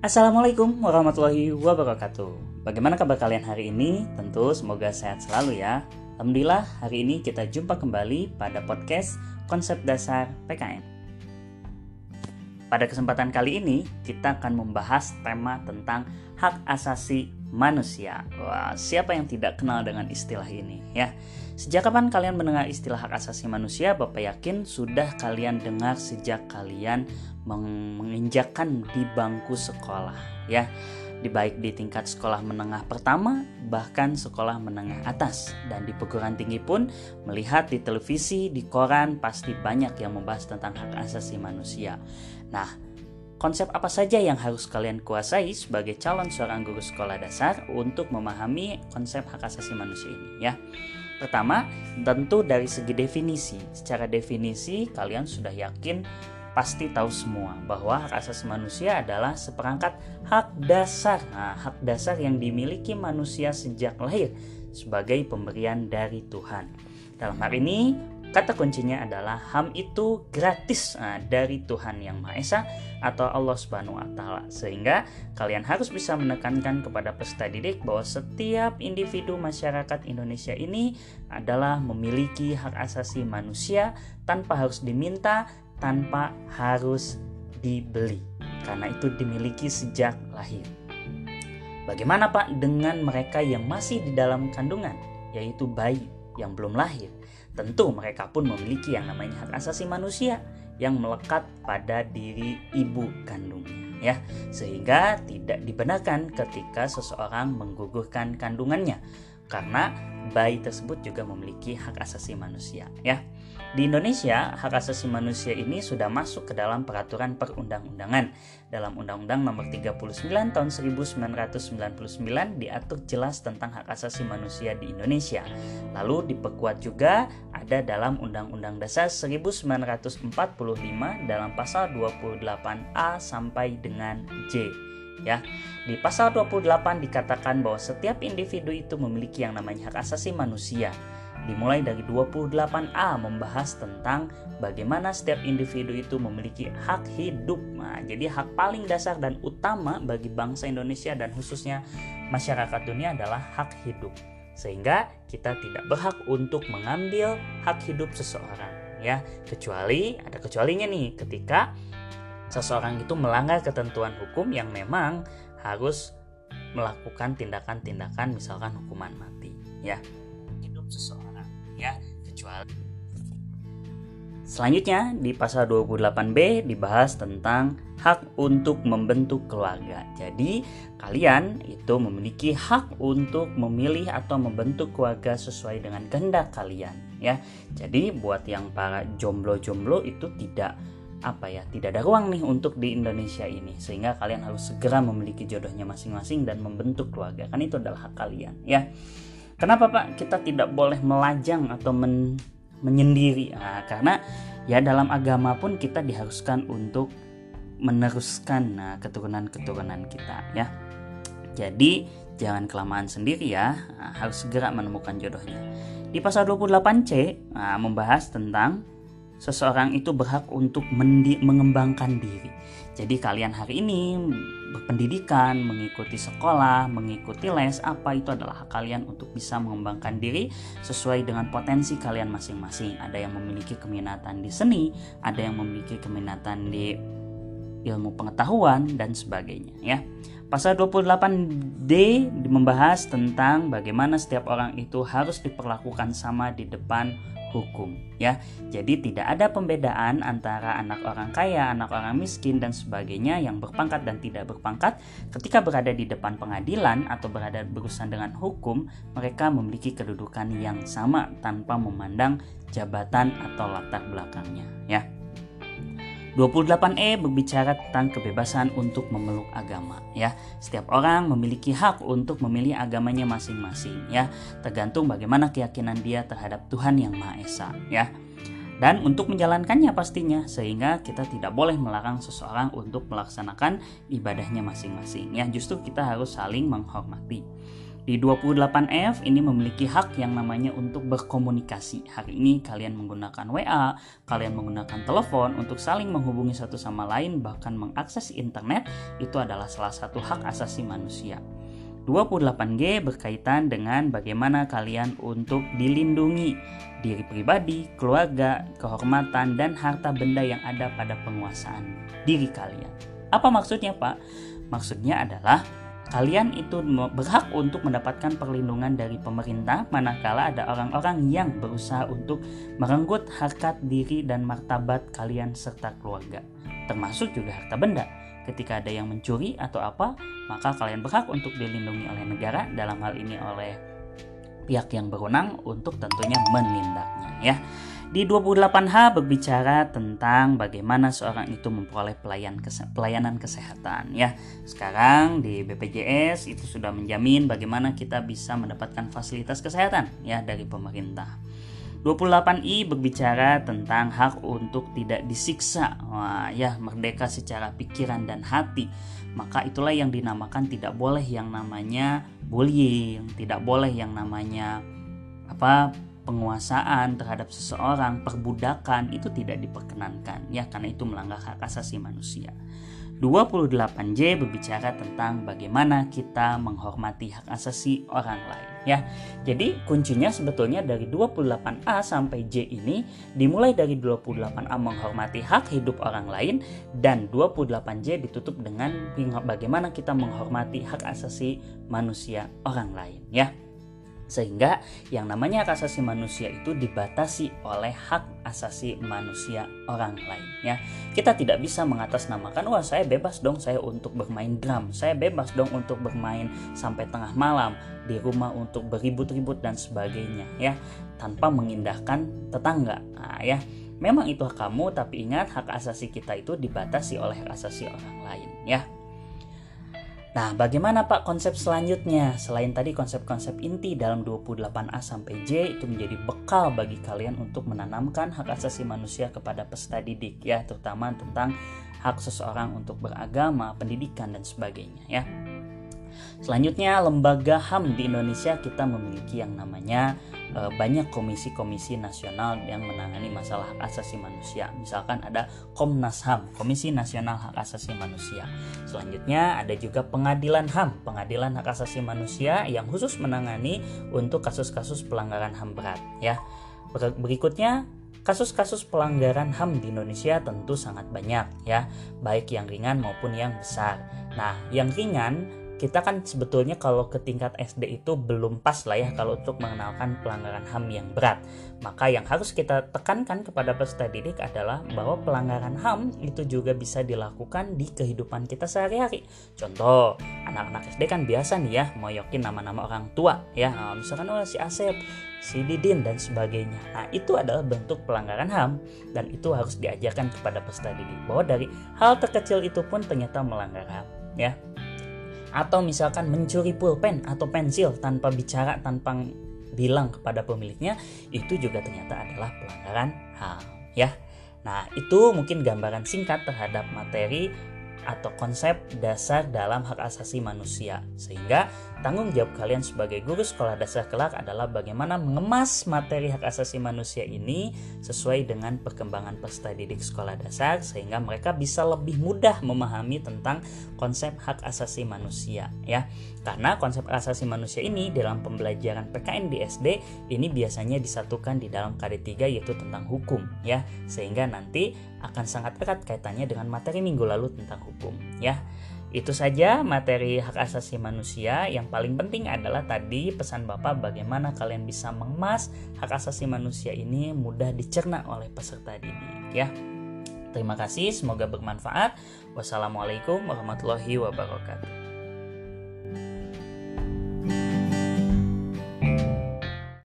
Assalamualaikum warahmatullahi wabarakatuh. Bagaimana kabar kalian hari ini? Tentu semoga sehat selalu ya. Alhamdulillah hari ini kita jumpa kembali pada podcast Konsep Dasar PKN. Pada kesempatan kali ini kita akan membahas tema tentang hak asasi manusia. Wah, siapa yang tidak kenal dengan istilah ini ya? Sejak kapan kalian mendengar istilah hak asasi manusia? Bapak yakin sudah kalian dengar sejak kalian menginjakkan di bangku sekolah ya di baik di tingkat sekolah menengah pertama bahkan sekolah menengah atas dan di perguruan tinggi pun melihat di televisi di koran pasti banyak yang membahas tentang hak asasi manusia nah konsep apa saja yang harus kalian kuasai sebagai calon seorang guru sekolah dasar untuk memahami konsep hak asasi manusia ini ya Pertama, tentu dari segi definisi. Secara definisi, kalian sudah yakin pasti tahu semua bahwa hak asasi manusia adalah seperangkat hak dasar. Nah, hak dasar yang dimiliki manusia sejak lahir sebagai pemberian dari Tuhan. Dalam hal ini, kata kuncinya adalah HAM itu gratis nah, dari Tuhan yang Maha Esa atau Allah Subhanahu wa taala. Sehingga kalian harus bisa menekankan kepada peserta didik bahwa setiap individu masyarakat Indonesia ini adalah memiliki hak asasi manusia tanpa harus diminta tanpa harus dibeli karena itu dimiliki sejak lahir. Bagaimana Pak dengan mereka yang masih di dalam kandungan yaitu bayi yang belum lahir? Tentu mereka pun memiliki yang namanya hak asasi manusia yang melekat pada diri ibu kandungnya ya. Sehingga tidak dibenarkan ketika seseorang menggugurkan kandungannya. Karena bayi tersebut juga memiliki hak asasi manusia ya. Di Indonesia, hak asasi manusia ini sudah masuk ke dalam peraturan perundang-undangan. Dalam Undang-Undang Nomor 39 Tahun 1999 diatur jelas tentang hak asasi manusia di Indonesia. Lalu diperkuat juga ada dalam Undang-Undang Dasar 1945 dalam pasal 28A sampai dengan J ya. Di pasal 28 dikatakan bahwa setiap individu itu memiliki yang namanya hak asasi manusia. Dimulai dari 28A membahas tentang bagaimana setiap individu itu memiliki hak hidup. Nah, jadi hak paling dasar dan utama bagi bangsa Indonesia dan khususnya masyarakat dunia adalah hak hidup. Sehingga kita tidak berhak untuk mengambil hak hidup seseorang ya, kecuali ada kecualinya nih ketika seseorang itu melanggar ketentuan hukum yang memang harus melakukan tindakan-tindakan misalkan hukuman mati ya hidup seseorang ya kecuali Selanjutnya di pasal 28B dibahas tentang hak untuk membentuk keluarga. Jadi kalian itu memiliki hak untuk memilih atau membentuk keluarga sesuai dengan kehendak kalian ya. Jadi buat yang para jomblo-jomblo itu tidak apa ya tidak ada ruang nih untuk di Indonesia ini. Sehingga kalian harus segera memiliki jodohnya masing-masing dan membentuk keluarga. Kan itu adalah hak kalian ya. Kenapa pak? Kita tidak boleh melajang atau men menyendiri. Nah, karena ya dalam agama pun kita diharuskan untuk meneruskan nah, keturunan-keturunan kita ya. Jadi jangan kelamaan sendiri ya. Nah, harus segera menemukan jodohnya. Di pasal 28C nah, membahas tentang seseorang itu berhak untuk mengembangkan diri. Jadi kalian hari ini berpendidikan, mengikuti sekolah, mengikuti les, apa itu adalah hak kalian untuk bisa mengembangkan diri sesuai dengan potensi kalian masing-masing. Ada yang memiliki keminatan di seni, ada yang memiliki keminatan di ilmu pengetahuan dan sebagainya ya. Pasal 28D membahas tentang bagaimana setiap orang itu harus diperlakukan sama di depan hukum ya. Jadi tidak ada pembedaan antara anak orang kaya, anak orang miskin dan sebagainya yang berpangkat dan tidak berpangkat ketika berada di depan pengadilan atau berada berurusan dengan hukum, mereka memiliki kedudukan yang sama tanpa memandang jabatan atau latar belakangnya ya. 28E berbicara tentang kebebasan untuk memeluk agama ya. Setiap orang memiliki hak untuk memilih agamanya masing-masing ya, tergantung bagaimana keyakinan dia terhadap Tuhan yang Maha Esa ya. Dan untuk menjalankannya pastinya sehingga kita tidak boleh melarang seseorang untuk melaksanakan ibadahnya masing-masing ya. Justru kita harus saling menghormati. Di 28F ini memiliki hak yang namanya untuk berkomunikasi. Hari ini kalian menggunakan WA, kalian menggunakan telepon untuk saling menghubungi satu sama lain bahkan mengakses internet itu adalah salah satu hak asasi manusia. 28G berkaitan dengan bagaimana kalian untuk dilindungi diri pribadi, keluarga, kehormatan, dan harta benda yang ada pada penguasaan diri kalian. Apa maksudnya, Pak? Maksudnya adalah kalian itu berhak untuk mendapatkan perlindungan dari pemerintah manakala ada orang-orang yang berusaha untuk merenggut harkat diri dan martabat kalian serta keluarga, termasuk juga harta benda. Ketika ada yang mencuri atau apa, maka kalian berhak untuk dilindungi oleh negara dalam hal ini oleh pihak yang berwenang untuk tentunya menindaknya ya. Di 28H berbicara tentang bagaimana seorang itu memperoleh pelayan kese pelayanan kesehatan ya. Sekarang di BPJS itu sudah menjamin bagaimana kita bisa mendapatkan fasilitas kesehatan ya dari pemerintah. 28I berbicara tentang hak untuk tidak disiksa. Wah, ya merdeka secara pikiran dan hati. Maka itulah yang dinamakan tidak boleh yang namanya bullying, tidak boleh yang namanya apa penguasaan terhadap seseorang, perbudakan itu tidak diperkenankan ya karena itu melanggar hak asasi manusia. 28J berbicara tentang bagaimana kita menghormati hak asasi orang lain ya. Jadi kuncinya sebetulnya dari 28A sampai J ini dimulai dari 28A menghormati hak hidup orang lain dan 28J ditutup dengan bagaimana kita menghormati hak asasi manusia orang lain ya. Sehingga yang namanya hak asasi manusia itu dibatasi oleh hak asasi manusia orang lain ya. Kita tidak bisa mengatasnamakan wah saya bebas dong saya untuk bermain drum, saya bebas dong untuk bermain sampai tengah malam di rumah untuk beribut-ribut dan sebagainya ya tanpa mengindahkan tetangga. Nah, ya. Memang itu hak kamu tapi ingat hak asasi kita itu dibatasi oleh hak asasi orang lain ya. Nah, bagaimana Pak konsep selanjutnya? Selain tadi konsep-konsep inti dalam 28A sampai J itu menjadi bekal bagi kalian untuk menanamkan hak asasi manusia kepada peserta didik ya, terutama tentang hak seseorang untuk beragama, pendidikan dan sebagainya ya. Selanjutnya, lembaga HAM di Indonesia kita memiliki yang namanya banyak komisi-komisi nasional yang menangani masalah hak asasi manusia. Misalkan ada Komnas HAM, Komisi Nasional Hak Asasi Manusia. Selanjutnya ada juga Pengadilan HAM, Pengadilan Hak Asasi Manusia yang khusus menangani untuk kasus-kasus pelanggaran HAM berat ya. Berikutnya Kasus-kasus pelanggaran HAM di Indonesia tentu sangat banyak ya, baik yang ringan maupun yang besar. Nah, yang ringan kita kan sebetulnya kalau ke tingkat SD itu belum pas lah ya kalau untuk mengenalkan pelanggaran HAM yang berat. Maka yang harus kita tekankan kepada peserta didik adalah bahwa pelanggaran HAM itu juga bisa dilakukan di kehidupan kita sehari-hari. Contoh, anak-anak SD kan biasa nih ya moyokin nama-nama orang tua ya. Nah, misalkan oh si Asep, si Didin dan sebagainya. Nah, itu adalah bentuk pelanggaran HAM dan itu harus diajarkan kepada peserta didik bahwa dari hal terkecil itu pun ternyata melanggar HAM ya atau misalkan mencuri pulpen atau pensil tanpa bicara tanpa bilang kepada pemiliknya itu juga ternyata adalah pelanggaran HAM ya. Nah, itu mungkin gambaran singkat terhadap materi atau konsep dasar dalam hak asasi manusia. Sehingga tanggung jawab kalian sebagai guru sekolah dasar kelak adalah bagaimana mengemas materi hak asasi manusia ini sesuai dengan perkembangan peserta didik sekolah dasar sehingga mereka bisa lebih mudah memahami tentang konsep hak asasi manusia ya. Karena konsep hak asasi manusia ini dalam pembelajaran PKN di SD ini biasanya disatukan di dalam KD3 yaitu tentang hukum ya. Sehingga nanti akan sangat erat kaitannya dengan materi minggu lalu tentang hukum ya. Itu saja materi hak asasi manusia. Yang paling penting adalah tadi pesan Bapak bagaimana kalian bisa mengemas hak asasi manusia ini mudah dicerna oleh peserta didik ya. Terima kasih, semoga bermanfaat. Wassalamualaikum warahmatullahi wabarakatuh.